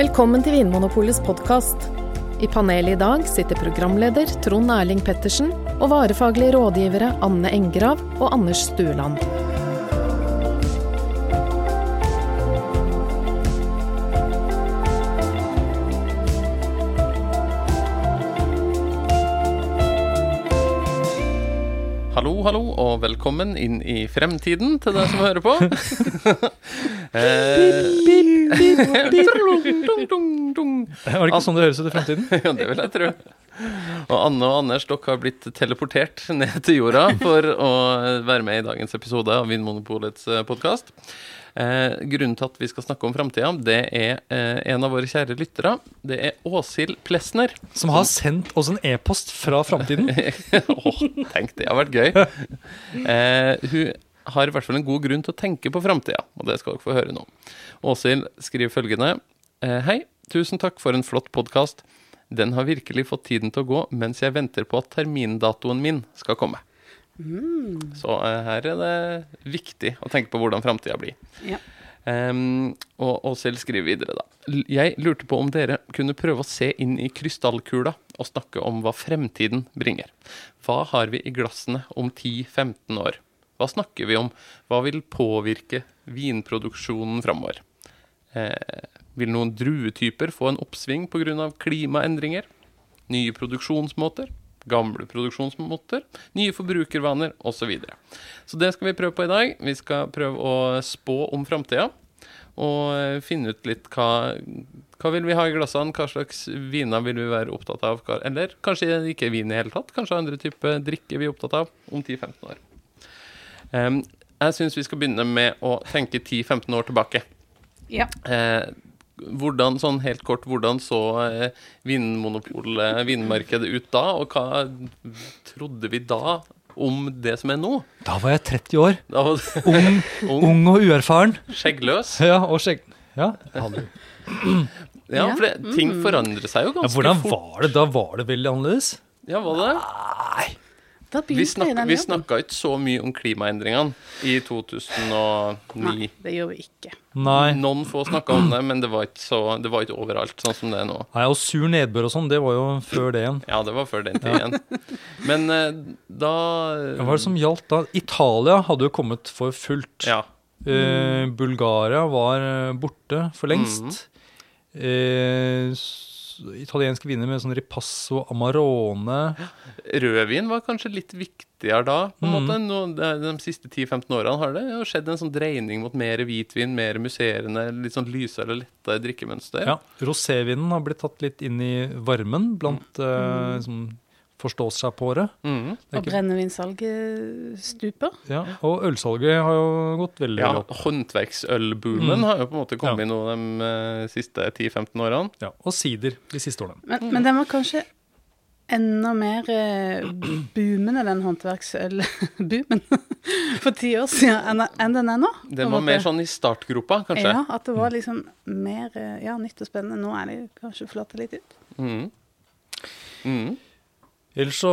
Velkommen til Vinmonopolets podkast. I panelet i dag sitter programleder Trond Erling Pettersen og varefaglige rådgivere Anne Engrav og Anders Stueland. Hallo, hallo, og velkommen inn i fremtiden til deg som hører på. Eh. Var det ikke sånn det høres ut i fremtiden? Ja, det vil jeg tro. Og Anne og Anders, dere har blitt teleportert ned til jorda for å være med i dagens episode av Vinmonopolets podkast. Eh, grunnen til at vi skal snakke om framtida, det er eh, en av våre kjære lyttere. Det er Åshild Plesner. Som har sendt oss en e-post fra framtiden. Åh, tenk, det har vært gøy. Eh, hun har i hvert fall en god grunn til å tenke på framtida, og det skal dere få høre nå. Åshild skriver følgende. Eh, Hei, tusen takk for en flott podkast. Den har virkelig fått tiden til å gå mens jeg venter på at termindatoen min skal komme. Så eh, her er det viktig å tenke på hvordan framtida blir. Ja. Um, og Åshild skriver videre, da. Jeg lurte på om dere kunne prøve å se inn i krystallkula og snakke om hva fremtiden bringer. Hva har vi i glassene om 10-15 år? Hva snakker vi om? Hva vil påvirke vinproduksjonen framover? Eh, vil noen druetyper få en oppsving pga. klimaendringer? Nye produksjonsmåter? Gamle produksjonsmåter? Nye forbrukervaner? Osv. Så, videre. så det skal vi prøve på i dag. Vi skal prøve å spå om framtida. Og eh, finne ut litt hva, hva vil vi ha i glassene, hva slags viner vil vi være opptatt av. Eller kanskje ikke vin i hele tatt. Kanskje andre typer drikke vi er opptatt av om 10-15 år. Em, jeg syns vi skal begynne med å tenke 10-15 år tilbake. Ja. Eh, hvordan, sånn helt kort, hvordan så eh, vinmonopolet, vinmarkedet ut da, og hva trodde vi da om det som er nå? Da var jeg 30 år. Da var Ung, ung, ung og uerfaren. skjeggløs. Ja, og skjegg... Ja, Ja, Ja. for det, ting forandrer seg jo ja, ganske hvordan var det? Da var det veldig annerledes. Ja, var det? Da Vi, begynte snak, vi snakka ikke så mye om klimaendringene i 2009. Nei, det gjorde vi ikke. Nei. Noen få snakka om det, men det var, ikke så, det var ikke overalt, sånn som det er nå. Nei, Og sur nedbør og sånn, det var jo før det igjen. Ja, det var før den tid igjen. Men eh, da Hva var det som gjaldt da? Italia hadde jo kommet for fullt. Ja. Eh, Bulgaria var eh, borte for lengst. Eh, s- italienske viner med sånn ripasso amarone. Rødvin var kanskje litt viktigere da, på en Mhm. måte. Nå, de, siste 10-15 årene har det jo skjedd en sånn dreining mot mer hvitvin, mer musserende, litt sånn lysere, lettere drikkemønster. Ja, Rosévinen har blitt tatt litt inn i varmen blant eh, som forstås seg på det. Mm. Det Og brennevinsalget stuper. Ja, og ølsalget har jo gått veldig Ja, opp. håndverksølboomen Mm. har jo på en måte kommet Ja. nå de eh, siste 10-15 årene. Ja, og sider de siste årene. Men, men den var kanskje enda mer eh, boomende, den håndverksølboomen, for ti år siden enn, den er nå. Den var måte. mer sånn i startgropa, kanskje. Ja, at det var liksom mer eh, ja, nytt og spennende. Nå er det kanskje flatet litt ut. Mhm. Mhm. Ellers så,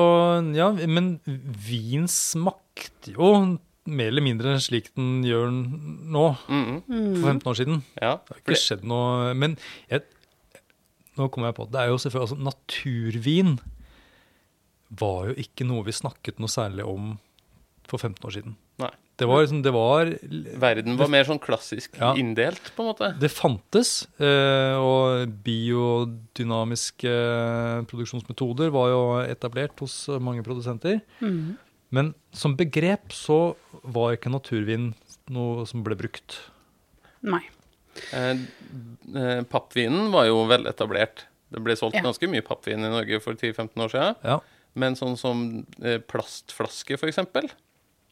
ja, men vin smakte jo mer eller mindre slik den gjør nå, Mhm. for 15 år siden. Ja. Det har ikke skjedd noe Men jeg, nå kommer jeg på det er jo selvfølgelig altså, Naturvin var jo ikke noe vi snakket noe særlig om for 15 år siden. Nei. Det var liksom Det var Verden var mer sånn klassisk Ja. inndelt, på en måte. Det fantes, eh, og biodynamiske produksjonsmetoder var jo etablert hos mange produsenter. Mm. Men som begrep så var ikke naturvin noe som ble brukt. Nei. Eh, eh, pappvinen var jo veletablert. Det ble solgt Ja. ganske mye pappvin i Norge for 10-15 år siden. Ja. Men sånn som eh, plastflaske, eksempel,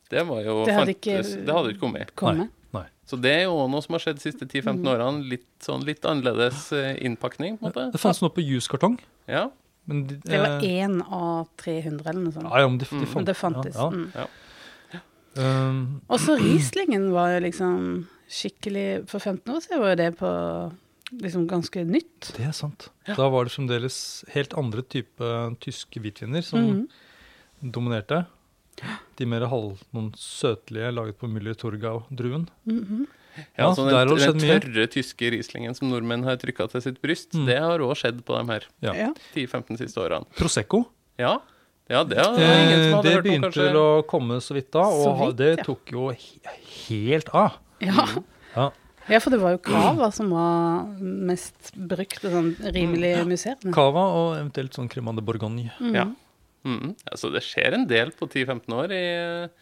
det var jo Det hadde ikke- det hadde ikke kommet. Komme. Nei. Så det er jo noe som har skjedd de siste 10-15 Mm. årene. Litt, sånn, litt annerledes eh, innpakning, på en måte. Det fantes noe på juskartong. Ja. Men de, Det var eh, én av 300 eller noe sånt. Ja, ja, men de, de Mm. fant, Men det fantes. Ja, Mm. ja. ja. Um, Og så Rieslingen var jo liksom skikkelig For 15 år siden var jo det på liksom ganske nytt. det er sant. Da var det fremdeles helt andre type tyske hvitviner som Mhm. dominerte. De mer halv, noen søtlige laget på Müller Torgau-druen. Mhm. Ja, altså har den, den mye. tørre tyske Rieslingen som nordmenn har trykka til sitt bryst, Mm. det har òg skjedd på dem her Ja. Ja. 10-15 siste årene. Prosecco. Ja, ja det har ingen Eh, det om, begynte å komme så vidt da, og vidt, det tok jo helt av. Ja. Ja. ja, for det var jo cava som var mest brukt og sånn rimelig musserende. Cava og eventuelt sånn Cremant de Bourgogne. Ja. Mm. Altså, det skjer en del på 10-15 år i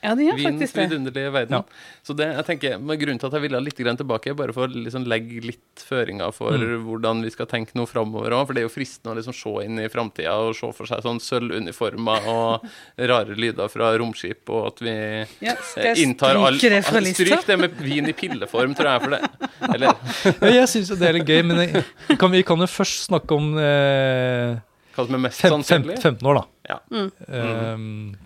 Ja, det. vidunderlige verden. Ja. Så det, jeg tenker, med Grunnen til at jeg ville litt grann tilbake, bare for å liksom legge litt føringer for Mm. hvordan vi skal tenke noe framover òg. For det er jo fristende å liksom se inn i framtida og se for seg sånn sølvuniformer og rare lyder fra romskip, og at vi Ja, skal eh, inntar all lista? Stryk det med vin i pilleform, tror jeg. For det. Eller Ja, jeg syns jo det er litt gøy, men jeg, kan, vi kan jo først snakke om eh, hva som er mest sannsynlig. 15 år, da. Ja. Eh,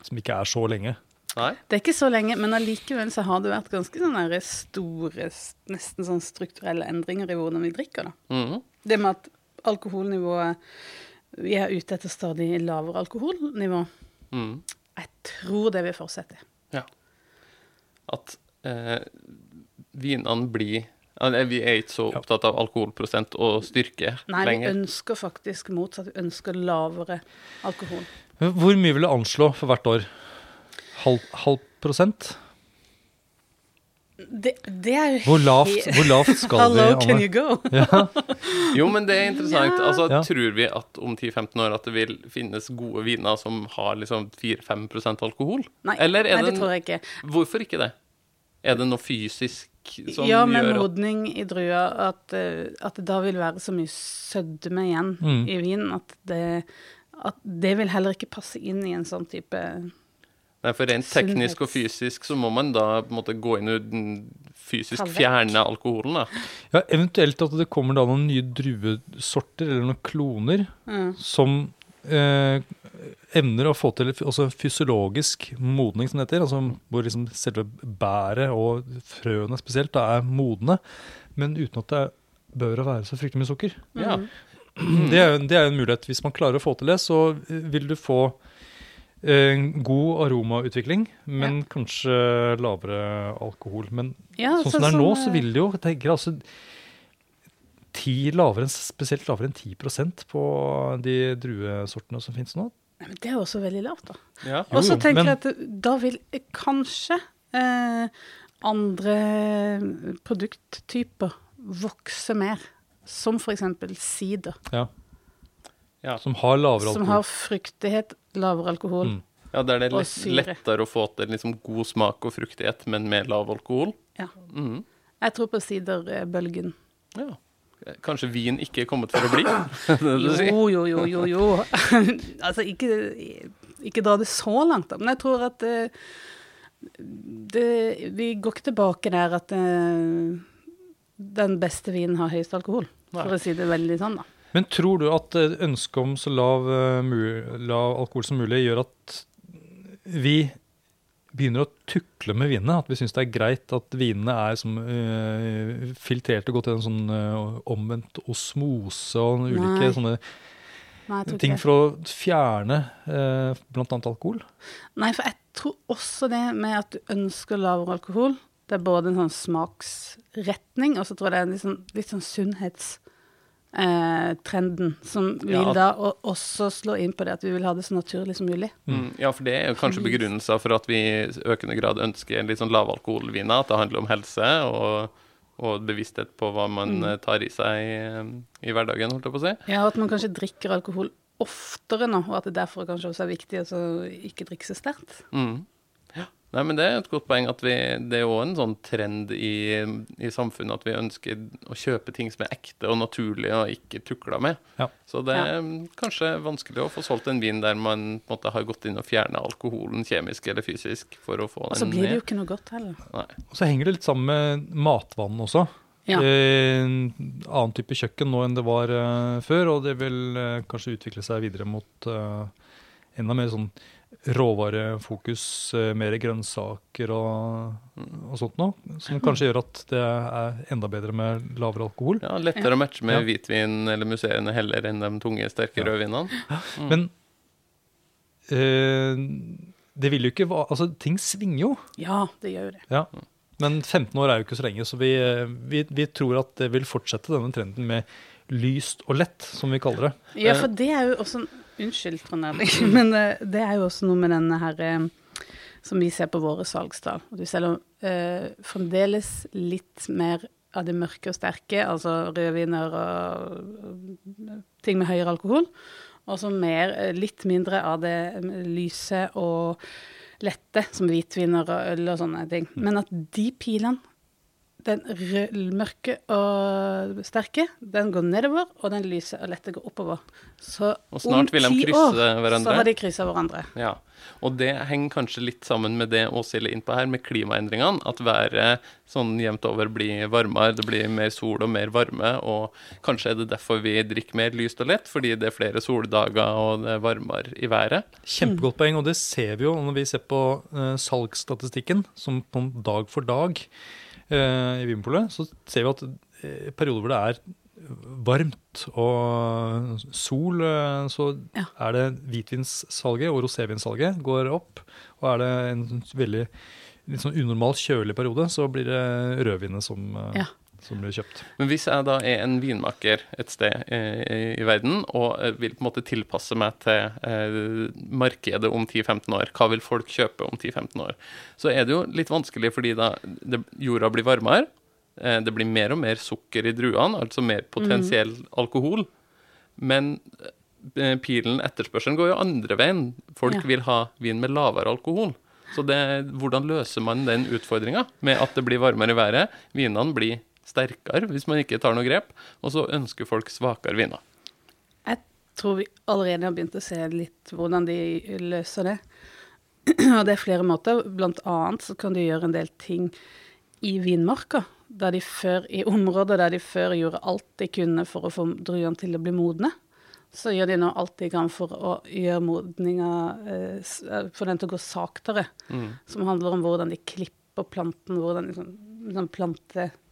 som ikke er så lenge. Nei? Det er ikke så lenge, men allikevel så har det vært ganske sånne store, nesten sånn strukturelle endringer i hvordan vi drikker, da. Mm. Det med at alkoholnivået Vi er ute etter stadig lavere alkoholnivå. Mm. Jeg tror det vil fortsette. at eh, vinene blir Vi er ikke så opptatt av alkoholprosent og styrke Nei, vi ønsker faktisk motsatt. Vi ønsker lavere alkohol. Hvor mye vil du anslå for hvert år? Halv, halv prosent? Det, det er Hvor lavt, hvor lavt skal Hello, vi, can you go? Jo, men det er interessant. Altså, Ja. Tror vi at om 10-15 år at det vil finnes gode viner som har liksom 4-5% alkohol? Nei, Eller er nei, det det- tror jeg ikke. Hvorfor ikke det? Er det noe fysisk som ja, gjør Ja, med modning i drua, at, eh, at det da vil være så mye sødme igjen Mm. i vinen at det, at det vil heller ikke passe inn i en sånn type Nei, for Rent teknisk og fysisk så må man da på en måte gå inn og fysisk fjerne alkoholen. da. Ja, eventuelt at det kommer da noen nye druesorter eller noen kloner mm. som eh, evner å få til også fysiologisk modning, som det heter. Altså hvor liksom selve bæret og frøene spesielt da er modne, men uten at det bør være så fryktelig mye sukker. Ja. Mm. Det er, jo- det er en mulighet. Hvis man klarer å få til det, så vil du få eh, god aromautvikling, men kanskje lavere alkohol. Men Ja, sånn som det er nå, så vil det jo jeg tenker altså ti lavere, spesielt lavere enn 10% på de druesortene som finnes nå. Nei, men Det er også veldig lavt, da. Ja. Og så tenker men- jeg at da vil kanskje eh, andre produkttyper vokse mer. Som f.eks. sider, Ja, Ja. som har lavere som har fruktighet, lavere alkohol. Mm. ja, Der det er lett, lettere å få til liksom god smak og fruktighet, men med lav alkohol. Ja. Mm. Jeg tror på siderbølgen. Ja. Kanskje vin ikke er kommet for å bli? Jo, jo, jo, jo. jo. altså, ikke, ikke dra det så langt, da. Men jeg tror at det, det, Vi går ikke tilbake der at det, den beste vinen har høyest alkohol. For å si det veldig sånn, da. Men tror du at eh, ønsket om så lav, eh, lav alkohol som mulig gjør at vi begynner å tukle med vinene? At vi syns det er greit at vinene er som uh, filtrert og gått gjennom sånn uh, omvendt osmose og ulike Nei. sånne Nei, ting for å fjerne uh, bl.a. alkohol? Nei, for jeg tror også det med at du ønsker lavere alkohol, det er både en sånn smaksretning, og så tror jeg det er litt sånn, litt sånn sunnhetstrenden, som vil Ja. da og også slå inn på det at vi vil ha det så naturlig som mulig. Mm, ja, for det er jo kanskje begrunnelser for at vi i økende grad ønsker litt sånn lavalkoholviner. At det handler om helse og, og bevissthet på hva man mm. tar i seg i, i hverdagen, holdt jeg på å si. Ja, og at man kanskje drikker alkohol oftere nå, og at det derfor kanskje også er viktig å altså, ikke drikke så sterkt. Mm. Nei, men Det er et godt poeng at vi, det er jo en sånn trend i, i samfunnet at vi ønsker å kjøpe ting som er ekte og naturlige og ikke tukla med. Ja. Så det er Ja. kanskje vanskelig å få solgt en vin der man på måte har gått inn og fjerna alkoholen kjemisk eller fysisk for å få den. Og så blir det ned. jo ikke noe godt heller. Nei. Og så henger det litt sammen med matvann også. Ja. Eh, En annen type kjøkken nå enn det var eh, før, og det vil eh, kanskje utvikle seg videre mot enda mer sånn råvarefokus, eh, mer grønnsaker og, og sånt noe. Som kanskje gjør at det er enda bedre med lavere alkohol. Ja, Lettere å matche med Ja. hvitvin eller musserende heller enn de tunge, sterke Ja. rødvinene. Men eh, det vil jo ikke være Altså, ting svinger jo. Ja, det gjør det. Ja. Men 15 år er jo ikke så lenge, så vi, vi, vi tror at det vil fortsette denne trenden med lyst og lett, som vi kaller det. Ja, for det er jo også Unnskyld, Trond Erling, men eh, det er jo også noe med denne her eh, som vi ser på våre salgstall. Du selger eh, fremdeles litt mer av det mørke og sterke, altså rødviner og, og ting med høyere alkohol. Og så mer, eh, litt mindre av det lyse og lette, som hvitviner og øl og sånne ting. Men at de pilene den mørke og sterke, den går nedover, og den lyse og lette går oppover. Så Og snart vil de om ti krysse år hverandre. så har de kryssa hverandre. Ja, og det henger kanskje litt sammen med det Åshild er innpå her, med klimaendringene. At været sånn jevnt over blir varmere, det blir mer sol og mer varme. Og kanskje er det derfor vi drikker mer lyst og lett, fordi det er flere soldager og det er varmere i været. Kjempegodt poeng, og det ser vi jo når vi ser på eh, salgsstatistikken, som på dag for dag i Vinpolet, så ser vi at eh, perioder hvor det er varmt og sol, eh, så Ja. er det hvitvinssalget og rosévinsalget går opp. Og er det en veldig litt sånn unormal kjølig periode, så blir det rødvinet som, eh, Ja. Som blir kjøpt. Men hvis jeg da er en vinmaker et sted eh, i, verden, og eh, vil på en måte tilpasse meg til eh, markedet om 10-15 år, hva vil folk kjøpe om 10-15 år, så er det jo litt vanskelig fordi da det, jorda blir varmere, eh, det blir mer og mer sukker i druene, altså mer potensiell alkohol, men eh, pilen, etterspørselen, går jo andre veien. Folk Ja. vil ha vin med lavere alkohol. Så det, hvordan løser man den utfordringa med at det blir varmere i været? Vinene blir sterkere hvis man ikke tar noe grep, og så ønsker folk svakere viner. Jeg tror vi allerede har begynt å se litt hvordan de løser det. Og det er flere måter. Blant annet så kan de gjøre en del ting i vinmarka. Der de før, I områder der de før gjorde alt de kunne for å få druene til å bli modne. Så gjør de nå alt de kan for å gjøre modninga eh, eh, For den til å gå saktere. Mm. Som handler om hvordan de klipper planten, hvordan liksom, sånn planteteknisk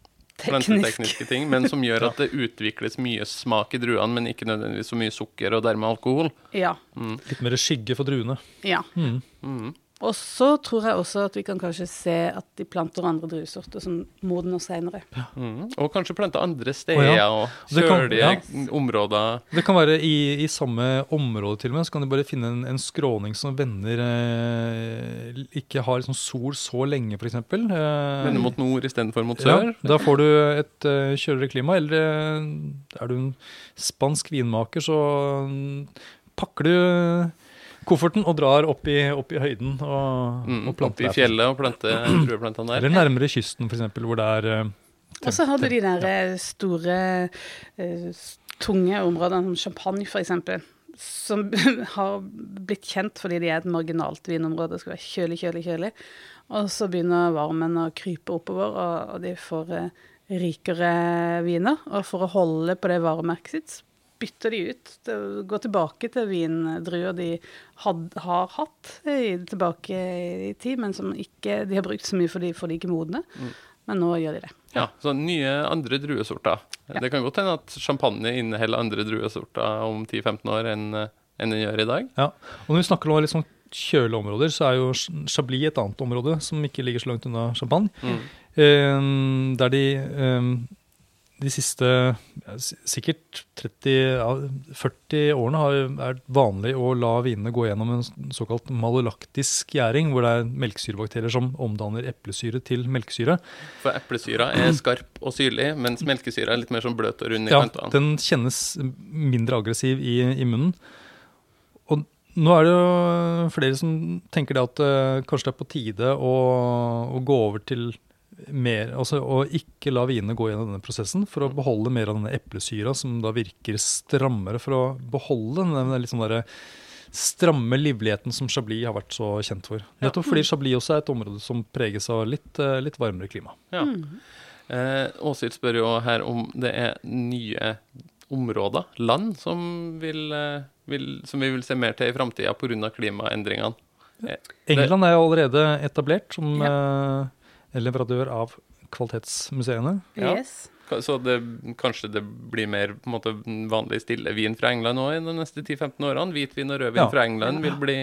Plantetekniske ting, men som gjør at det utvikles mye smak i druene, men ikke nødvendigvis så mye sukker og dermed alkohol. Ja. Litt mer skygge for druene. ja. Mm. Mm. Og så tror jeg også at vi kan kanskje se at de planter andre druesorter som modner seinere. Mm. Og kanskje plante andre steder oh, ja. og Det kjølige ja. områder. Det kan være i, i samme område til og med, så kan de bare finne en, en skråning som vender eh, Ikke har liksom sol så lenge, f.eks. Eh, vender mot nord istedenfor mot ja, sør. da får du et eh, kjøligere klima. Eller eh, er du en spansk vinmaker, så mm, pakker du kofferten og drar opp i, opp i høyden og, Mm, og opp i fjellet og plante drueplantene der. Eller nærmere kysten, f.eks., hvor det er eh, Og så har du de der ja. store, eh, tunge områdene som Champagne, f.eks. Som har blitt kjent fordi de er et marginalt vinområde. Det skal være kjølig, kjølig, kjølig. Og så begynner varmen å krype oppover, og, de får eh, rikere viner. Og for å holde på det varemerket sitt, bytter de ut. Går tilbake til vindruer de had, har hatt i, tilbake i tid, men som ikke, de har brukt så mye fordi de får de ikke modne. Men nå gjør de det. Ja, så nye andre druesorter. Ja. Det kan godt hende at champagne inneholder andre druesorter om 10-15 år enn enn den gjør i dag. Ja, og når vi snakker om litt sånn kjølige områder, så er jo Chablis et annet område som ikke ligger så langt unna Champagne. Mm. Um, der de eh, de siste sikkert 30-40 årene har er vanlig å la vinene gå gjennom en såkalt malolaktisk gjæring, hvor det er melkesyrebakterier som omdanner eplesyre til melkesyre. For eplesyra er skarp og syrlig, mens melkesyra er litt mer sånn bløt og rund i Ja, kantene. den kjennes mindre aggressiv i, i munnen. Og nå er det jo flere som tenker det at eh, kanskje det er på tide å, å gå over til mer, altså å ikke la vinene gå gjennom denne prosessen for å beholde mer av denne eplesyra, som da virker strammere, for å beholde den litt sånn derre stramme livligheten som Chablis har vært så kjent for. Nettopp fordi Chablis også er et område som preges av litt, eh, litt varmere klima. Ja. Eh, Åshild spør jo her om det er nye områder, land, som, vil, eh, vil, som vi vil se mer til i framtida pga. klimaendringene. England er jo allerede etablert som eh, leverandør av kvalitetsmuseene. Ja. Yes. Så det, kanskje det blir mer på en måte, vanlig stille vin fra England òg i de neste 10-15 årene? Hvitvin og rødvin Ja. fra England vil bli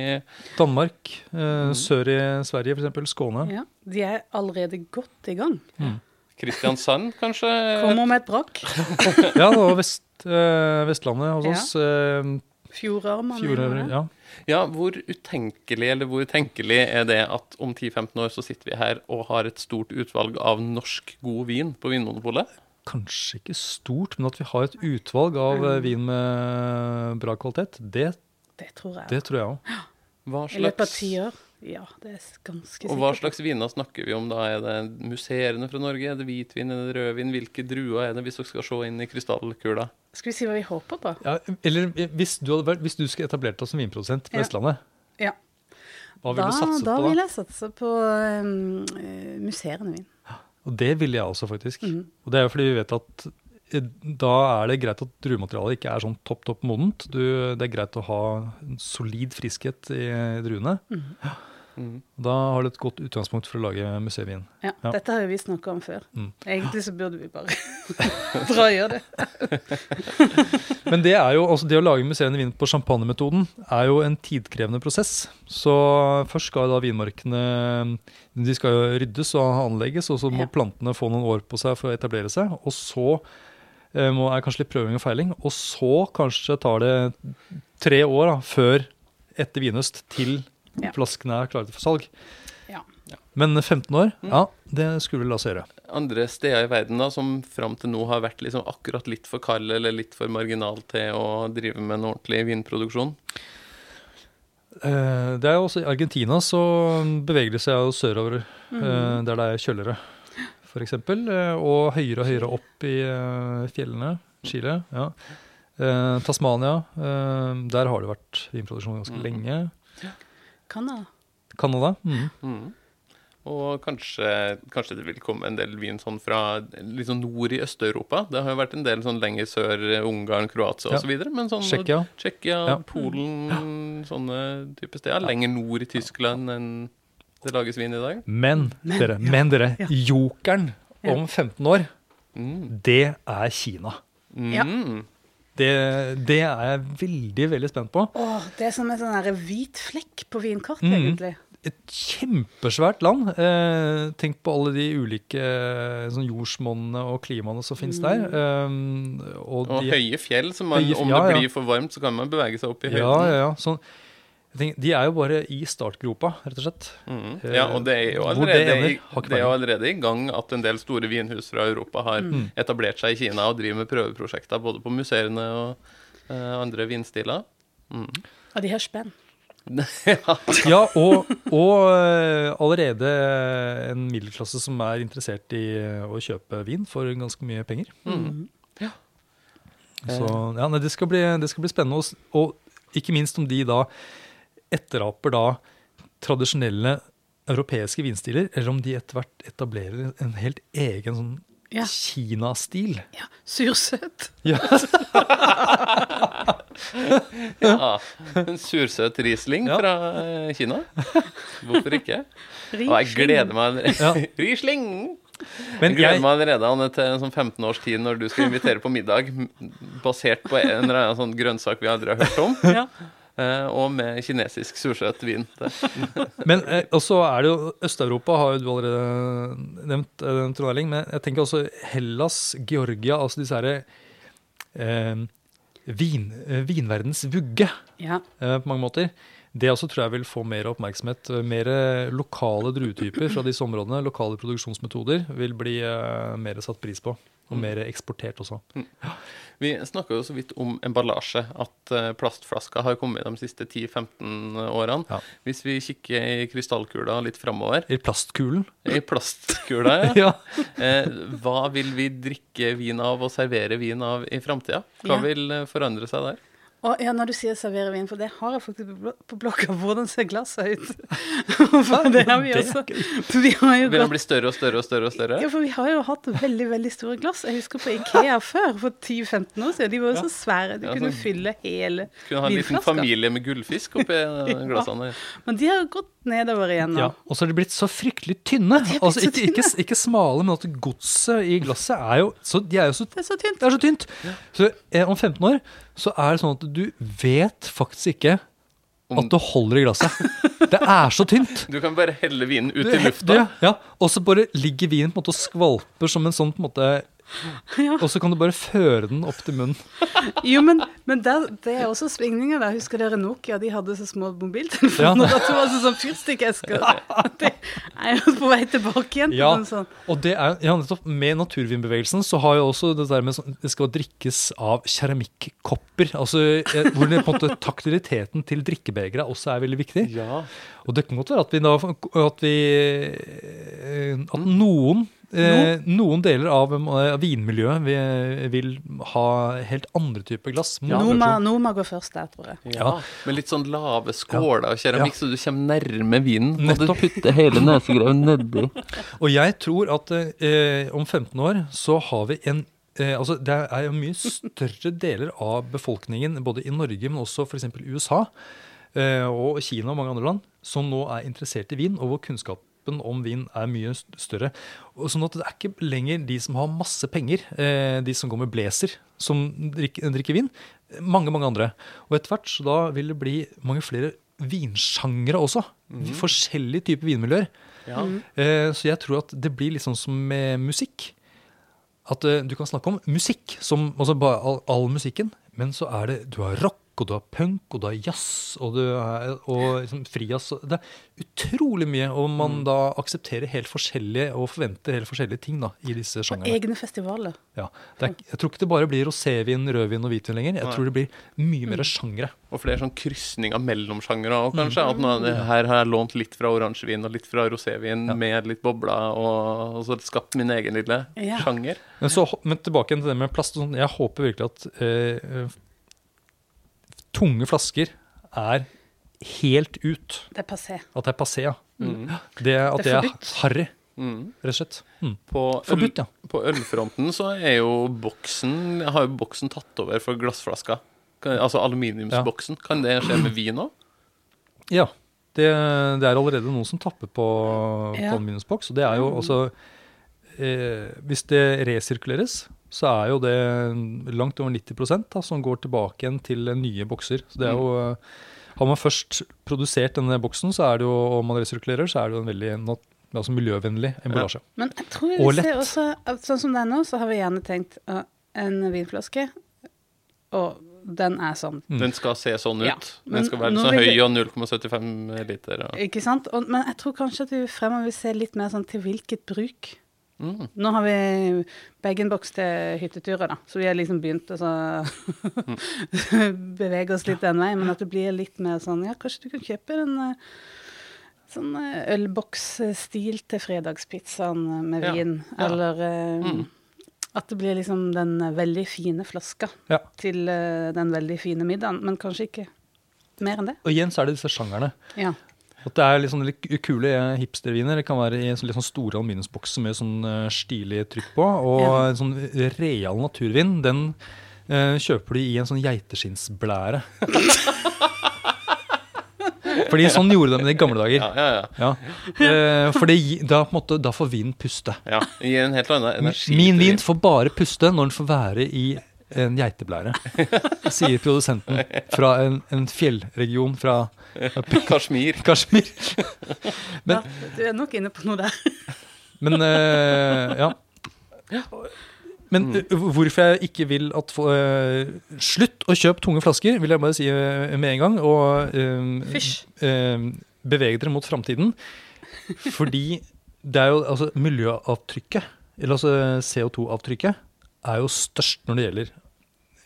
Danmark, eh, sør i Sverige f.eks. Skåne. Ja. De er allerede godt i gang. Kristiansand, kanskje? Kommer med et brakk. Ja, og vest, eh, Vestlandet hos Ja. oss. Eh, Fjordørman. Fjorder, ja. Ja, hvor utenkelig eller hvor tenkelig er det at om 10-15 år så sitter vi her og har et stort utvalg av norsk god vin på Vinmonopolet? Kanskje ikke stort, men at vi har et utvalg av eh, vin med bra kvalitet, det, Det tror jeg. det tror jeg òg. Hva I løpet av ti år. Ja, det er ganske sikkert. og hva slags viner snakker vi om da? Er det musserende fra Norge? Er det hvitvin? Er det rødvin? Hvilke druer er det, hvis dere skal se inn i krystallkula? Skal vi si hva vi håper på? Ja, eller eh, hvis du, hadde vært, hvis du skulle etablert deg som vinprodusent på Ja. Vestlandet, Ja. hva ville du satse da på da? Da vil jeg satse på um, musserende vin. Og det ville jeg også, faktisk. Mm. Og det er jo fordi vi vet at eh, da er det greit at druematerialet ikke er sånn topp, topp modent. Du, det er greit å ha en solid friskhet i druene. Mm. Da har du et godt utgangspunkt for å lage museevin. Ja, Ja. Dette har vi snakka om før. Mm. Egentlig så burde vi bare dra og gjøre det. Men det er jo, altså det å lage museene vin på champagnemetoden er jo en tidkrevende prosess. Så først skal da vinmarkene de skal jo ryddes og anlegges, og så må Ja. plantene få noen år på seg for å etablere seg. Og så eh, må, er kanskje litt prøving og feiling. Og så kanskje tar det tre år da, før etter vinhøst til Ja. flaskene er klare for salg. Ja. Men 15 år, Mm. ja, det skulle vi la oss gjøre. Andre steder i verden da, som fram til nå har vært liksom akkurat litt for kald eller litt for marginal til å drive med en ordentlig vinproduksjon? Eh, Det er jo også I Argentina så beveger det seg jo sørover, mm. eh, der det er kjøligere, f.eks. Og høyere og høyere opp i eh, fjellene. Chile. ja. Eh, Tasmania. eh, Der har det vært vinproduksjon ganske mm. lenge. Canada. Canada. Mm. Mm. Og kanskje, kanskje det vil komme en del vin sånn fra sånn nord i Øst-Europa. Det har jo vært en del sånn lenger sør, eh, Ungarn, Kroatia Ja. osv. Men sånn Tsjekkia. Ja. Polen, sånne type steder. Lenger nord i Tyskland enn det lages vin i dag. Men, Men, dere, ja. men dere, jokeren om 15 år, Mm. det er Kina. Ja. Det, det er jeg veldig, veldig spent på. Åh, det er som en sånn hvit flekk på vinkart, mm. egentlig. et kjempesvært land. Eh, tenk på alle de ulike eh, sånn jordsmonnene og klimaene som finnes der. Eh, og Og de, høye fjell, så man, Høye- om ja, det ja. blir for varmt, så kan man bevege seg opp i høyden. ja, ja. Sånn, jeg tenker, de er jo bare i startgropa, rett og slett. Mm. Ja, og det er jo allerede, det ender, i, det er jo allerede i gang at en del store vinhus fra Europa har Mm. etablert seg i Kina og driver med prøveprosjekter både på museene og uh, andre vinstiler. Mm. Og de har spenn. ja. Ja, og, og eh, allerede en middelklasse som er interessert i eh, å kjøpe vin for ganske mye penger. Mm. Så ja, nei, det, skal bli, det skal bli spennende. Og, Og ikke minst om de da etteraper da tradisjonelle europeiske vinstiler, eller om de etter hvert etablerer en helt egen sånn Ja. Kina-stil. ja. Sursøt. Ja. ja. En sursøt Riesling Ja. fra eh, Kina. Hvorfor ikke? Og jeg gleder meg. Ja. Riesling! Men jeg gleder jeg, meg allerede Anne, til en sånn 15 års tid når du skal invitere på middag basert på en eller annen sånn grønnsak vi aldri har hørt om, Ja. Eh, og med kinesisk sursøt vin. Men eh, også er det jo Øst-Europa har jo du allerede nevnt, eh, Trond Erling. Men jeg tenker også Hellas, Georgia, altså disse herre eh, vin, eh, vinverdens vugge. ja. eh, på mange måter. Det også tror jeg vil få mer oppmerksomhet. Mer lokale druetyper fra disse områdene, lokale produksjonsmetoder, vil bli eh, mer satt pris på. Og mer eksportert også. Vi snakka jo så vidt om emballasje, at eh, plastflasker har kommet de siste 10-15 årene. Ja. Hvis vi kikker i krystallkula litt framover, I plastkulen. i plastkula, ja. Ja. Eh, hva vil vi drikke vin av og servere vin av i framtida? Hva Ja. vil eh, forandre seg der? Og ja, når du sier servere vin, for det har jeg faktisk på på blokka. Hvordan ser glasset ut? for det har vi også. Vi har jo Vil den bli større og større og større? og større? ja, for vi har jo hatt veldig veldig store glass. Jeg husker på Ikea før, for 10-15 år siden. De var jo så svære. De Ja, kunne sånn- fylle hele Kunne ha en liten familie med gullfisk oppi glassene. glassene. Men de har gått nedover igjen nå. Ja, og så har de blitt så fryktelig tynne. blitt Altså, så ikke, ikke, ikke smale, men at godset i glasset er jo så, De er jo så Det er så tynt. Det er så tynt. Så eh, om 15 år så er det sånn at du vet faktisk ikke at du holder i glasset. Det er så tynt. Du kan bare helle vinen ut i lufta. Ja, ja, og så bare ligger vinen på en måte og skvalper som en sånn på en måte Ja. Og så kan du bare føre den opp til munnen. Jo, men, men der, det er også svingninger der. Husker dere Nokia? De hadde så små mobiltelefoner. Ja. Det var sånn fyrstikkesker. Det er jo på vei tilbake igjen. til Ja. noe sånt. Og det er, ja, nettopp Med naturvinbevegelsen så har jo også det der med sånn, det skal drikkes av keramikkopper. Altså eh, Hvor det, på en måte taktiliteten til drikkebegeret også er veldig viktig. Ja. Og det kan godt være at vi da At vi eh, At noen eh, noen deler av eh, vinmiljøet vil, vil ha helt andre typer glass. Noma, Noma går først der, tror jeg. Ja, Med litt sånn lave skåler og keramikk, Ja. så du kommer nærme vinen. Og du Nettopp. putter hele nesegreven nedi. Og jeg tror at eh, om 15 år så har vi en eh, altså Det er jo mye større deler av befolkningen, både i Norge, men også f.eks. USA eh, og Kina og mange andre land, som nå er interessert i vin, og hvor kunnskapen om vin er mye større. Og sånn at Det er ikke lenger de som har masse penger, eh, de som går med blazer, som drikker, drikker vin. Mange, mange andre. Og etter hvert så da vil det bli mange flere vinsjangre også. Forskjellige typer vinmiljøer. Ja. Eh, Så jeg tror at det blir litt sånn som med musikk. At eh, du kan snakke om musikk, som altså bare all, all musikken, men så er det Du har rock, og du har punk, og du har jazz, og du og liksom frijazz. Det er utrolig mye, og man da aksepterer helt forskjellige og forventer helt forskjellige ting da, i disse sjangerne. Egne festivaler. Ja. Det er, jeg tror ikke det bare blir rosévin, rødvin og hvitvin lenger. Jeg Nei. tror det blir mye mer sjangre. Og flere sånn krysninger mellom sjangere òg, kanskje. At nå, her har jeg lånt litt fra oransjevin og litt fra rosévin Ja. med litt bobler, og, og så skapt min egen lille Ja. sjanger. Men, så, men tilbake til det med plast. sånn. Jeg håper virkelig at eh, tunge flasker er helt ut. Det er passé. At det er passé, ja. Mm. Det, at Det er er harry, Mm. rett og slett. Mm. På, Forbudt, ja. på ølfronten så er jo boksen Har jo boksen tatt over for glassflaska. Altså aluminiumsboksen. Kan det skje med vin òg? Ja. Det, det er allerede noen som tapper på, på aluminiumsboks. Og det er jo Mm. altså eh, Hvis det resirkuleres, så er jo det langt over 90 da, som går tilbake igjen til nye bokser. Så det er jo eh, Har man først produsert denne boksen, så er det jo, og man resirkulerer, så er det jo en veldig altså miljøvennlig emballasje. Men jeg tror vi Og lett. også at Sånn som det er nå, så har vi gjerne tenkt å, en vinflaske, og den er sånn. Mm. Den skal se sånn ut. Ja, Den skal være sånn så vil høy og 0,75 liter. Og, Ikke sant? Og, men jeg tror kanskje at vi fremover vil se litt mer sånn til hvilket bruk. Mm. Nå har vi bag-in-box til hytteturer, da, så vi har liksom begynt å så bevege oss litt den veien. Men at det blir litt mer sånn Ja, kanskje du kan kjøpe en eh, sånn ølboksstil til fredagspizzaen med vin. ja. Eller eh, Mm. at det blir liksom den eh, veldig fine flaska Ja. til eh, den veldig fine middagen. Men kanskje ikke mer enn det. Og igjen så er det disse sjangerne. Ja. At det er litt sånn litt kule hipsterviner. Det kan være i sånn litt sånn store aluminiumsbokser med sånn uh, stilig trykk på. Og Ja. en sånn real naturvin, den uh, kjøper de i en sånn geiteskinnsblære. Fordi sånn gjorde de det i gamle dager. Ja, ja, ja. Ja. Eh, for da, på en måte, da får vinen puste. ja. i en helt annen energi. Min vin får bare puste når den får være i en geiteblære, sier produsenten fra en, en fjellregion fra Kashmir. Kashmir. Men- ja. Du er nok inne på noe der. Men uh, ja. Men eh, hvorfor jeg ikke vil at få- eh, Slutt å kjøpe tunge flasker, vil jeg bare si eh, med en gang. Og uh, bevege dere mot framtiden. Fordi det er jo altså miljøavtrykket, eller altså CO2-avtrykket, er jo størst når det gjelder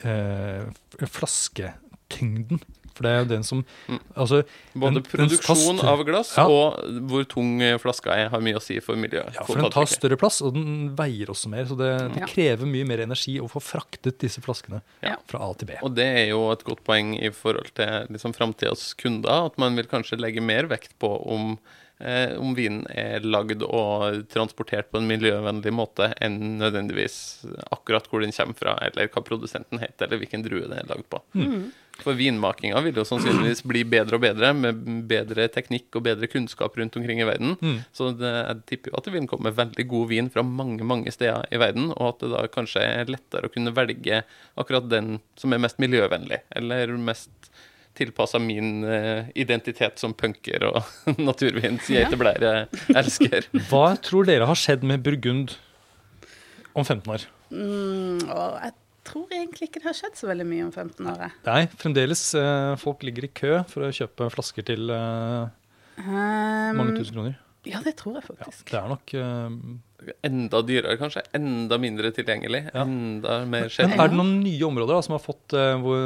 eh, flasketyngden. For det er jo den som Mm. altså, Både den- den tar produksjon stø- av glass Ja. og hvor tung eh, flaska er, har mye å si for miljøet. Ja, for den tar større plass, og den veier også mer. Så det, det Ja. krever mye mer energi å få fraktet disse flaskene Ja. fra A til B. Og det er jo et godt poeng i forhold til liksom, framtidas kunder, at man vil kanskje legge mer vekt på om, eh, om vinen er lagd og transportert på en miljøvennlig måte, enn nødvendigvis akkurat hvor den kommer fra, eller hva produsenten heter, eller hvilken drue den er lagd på. For vinmakinga vil jo sannsynligvis bli bedre og bedre, med bedre teknikk og bedre kunnskap rundt omkring i verden. Mm. Så det, jeg tipper jo at det vil komme veldig god vin fra mange mange steder i verden, og at det da kanskje er lettere å kunne velge akkurat den som er mest miljøvennlig, eller mest tilpassa min uh, identitet som punker og naturvins geiteblære elsker. Hva tror dere har skjedd med Burgund om 15 år? Mm, og jeg tror egentlig ikke det har skjedd så veldig mye om 15 år. Nei, fremdeles. Uh, folk ligger i kø for å kjøpe flasker til uh, Um, mange tusen kroner. Ja, det tror jeg Ja, faktisk. det er nok Enda dyrere, kanskje. Enda mindre tilgjengelig. Ja. Enda mer Men er det noen nye områder da, som har fått uh, hvor,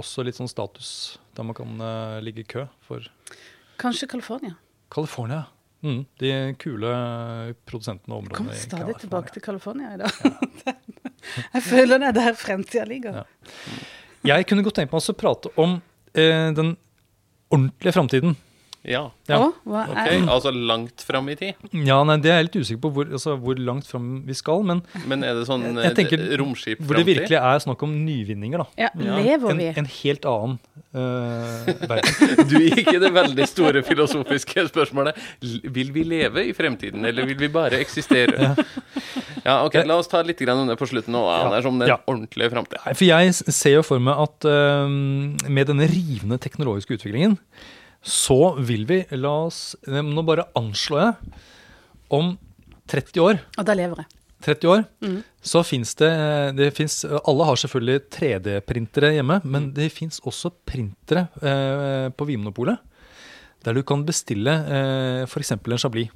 også litt sånn status, der man kan uh, ligge i kø for Kanskje California. California? Mm, de kule produsentene og områdene. Kommer stadig tilbake til California i dag. jeg føler det er der fremtida ligger. Ja. Jeg kunne godt tenkt meg å prate om eh, den ordentlige framtiden. Ja. Ja. Oh, hva Ok, er altså langt fram i tid. Ja, nei, Det er jeg litt usikker på hvor, altså, hvor langt fram vi skal. Men Men er det sånn Jeg- jeg tenker eh, romskip hvor det virkelig er snakk om nyvinninger. da. Ja, Ja. lever vi? en helt annen uh, verden. Du gikk i det veldig store filosofiske spørsmålet Vil vi leve i fremtiden, eller vil vi bare eksistere? Ja, ok, La oss ta litt grann om det på slutten nå, Ja. Anders, om den Ja. ordentlige framtida. For jeg ser jo for meg at uh, med denne rivende teknologiske utviklingen, så vil vi la oss Nå bare anslår jeg om 30 år Og da lever jeg. 30 år, mm. så fins det, det finnes, Alle har selvfølgelig 3D-printere hjemme, men det fins også printere eh, på Vinmonopolet. Der du kan bestille eh, f.eks. en chablis.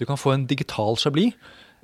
Du kan få en digital chablis.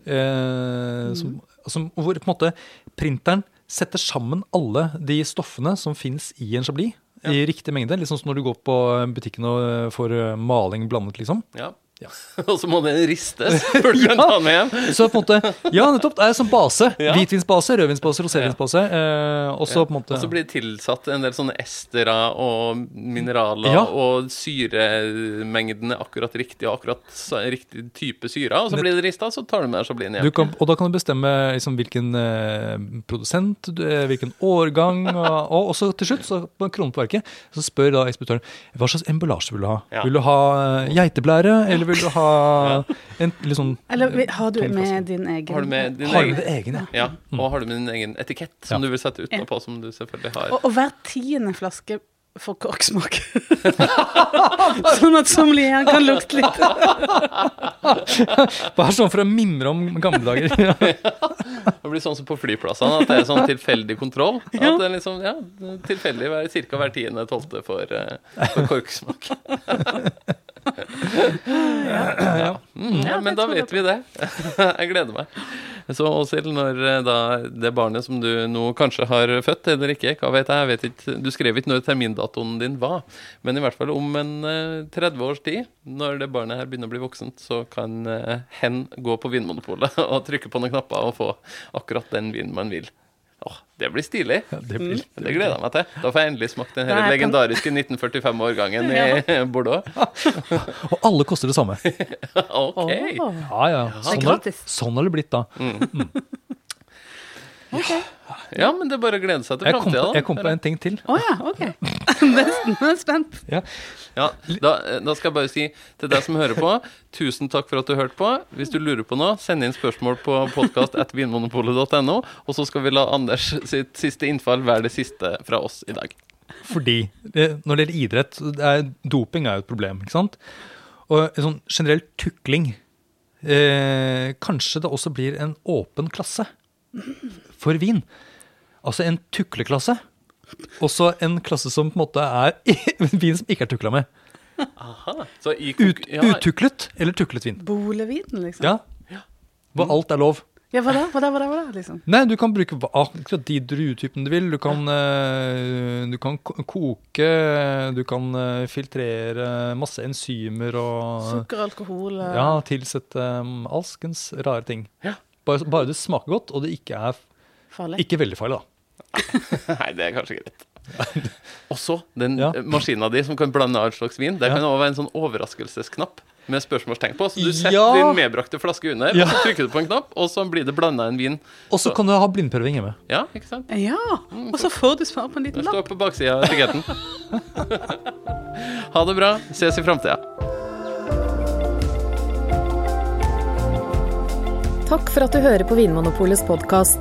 Eh, som, som, hvor på en måte printeren setter sammen alle de stoffene som fins i en chablis. I riktig mengde. Litt sånn som når du går på butikken og eh, får eh, maling blandet, liksom. Ja. Ja. Og så må den ristes før du kan ta den med hjem. Så på en måte, ja, nettopp. Det er som base. Ja. Hvitvinsbase, rødvinsbase, rosévinsbase. Eh, og så på en måte Og så blir det tilsatt en del sånne estere og mineraler, Ja. og syremengden er akkurat riktig, og akkurat så- riktig type syre. Og så blir det rista, så tar du med deg chablisen du hjem. kan, Og da kan du bestemme liksom, hvilken eh, produsent, du- eh, hvilken årgang, og, og så til slutt, så på kronen på verket, så spør da ekspeditøren hva slags emballasje vil du ha. Vil du ha eh, geiteblære, eller vil du ha en litt sånn Eller har du med din egen Har du med din Har egen med egen, ja? Ja, og har du med din egen etikett som Ja. du vil sette utenpå, som du selvfølgelig har. Og, og hver tiende flaske får korksmak. sånn at sommelieren kan lukte litt. Bare sånn for å mimre om gamle dager. Det blir sånn som på flyplassene, at det er sånn tilfeldig kontroll. At det er liksom, ja, tilfeldig ca. cirka hver tiende tolvte for, eh, for korksmak. Ja. Mm, ja, men da vet vi det. Jeg gleder meg. Så Åshild, når eh, da det barnet som du nå kanskje har født, eller ikke, hva vet jeg, jeg vet ikke, du skrev ikke når termindatoen din var, men i hvert fall om en eh, 30 års tid, når det barnet her begynner å bli voksent, så kan eh, hen gå på Vinmonopolet og trykke på noen knapper og få akkurat den vinen man vil. Det blir stilig. Det blir Det gleder jeg meg til. Da får jeg endelig smakt den her er legendariske 1945-årgangen i Bordeaux. Og alle koster det samme. OK. Ja, ja. Sånn har, sånn har det blitt da. Ja, men det er bare å glede seg til Jeg framtida. jeg kom på en ting til. Oh, ja, OK. Nesten. Er spent. Ja. Ja, da, da skal jeg bare si til deg som hører på, tusen takk for at du hørte på. Hvis du lurer på noe, send inn spørsmål på podkast.vinmonopolet.no, og så skal vi la Anders sitt siste innfall være det siste fra oss i dag. Fordi det, når det gjelder idrett, det er, doping er jo et problem, ikke sant? Og en sånn generell tukling eh, Kanskje det også blir en åpen klasse for vin. Altså en tukleklasse. Også en klasse som på en måte er vin som ikke er tukla med. Aha. Så i Ut, ja, Utuklet eller tuklet vin. Bolevin, liksom. Ja. Hvor alt er lov. Ja, hva da? Hva da, hva da, hva da liksom? Nei, du kan bruke akkurat de druetypene du vil. Du kan, eh, du kan koke, du kan eh, filtrere masse enzymer og Sukker, alkohol eh, ja, tilsette um, alskens rare ting. Ja. Bare, bare det smaker godt, og det ikke er farlig. ikke veldig farlig, da. Nei, det er kanskje greit. Også den Ja. maskina di som kan blande all slags vin. Det Ja. kan også være en sånn overraskelsesknapp med spørsmålstegn på. Så du setter Ja. din medbrakte flaske under, Ja. og så trykker du på en knapp, og så blir det blanda en vin. Og så kan du ha blindprøving hjemme. Ja, ikke sant? Ja, og så får du svar på en Det liten lapp. står på baksida av etiketten. ha det bra. Ses i framtida. Takk for at du hører på Vinmonopolets podkast.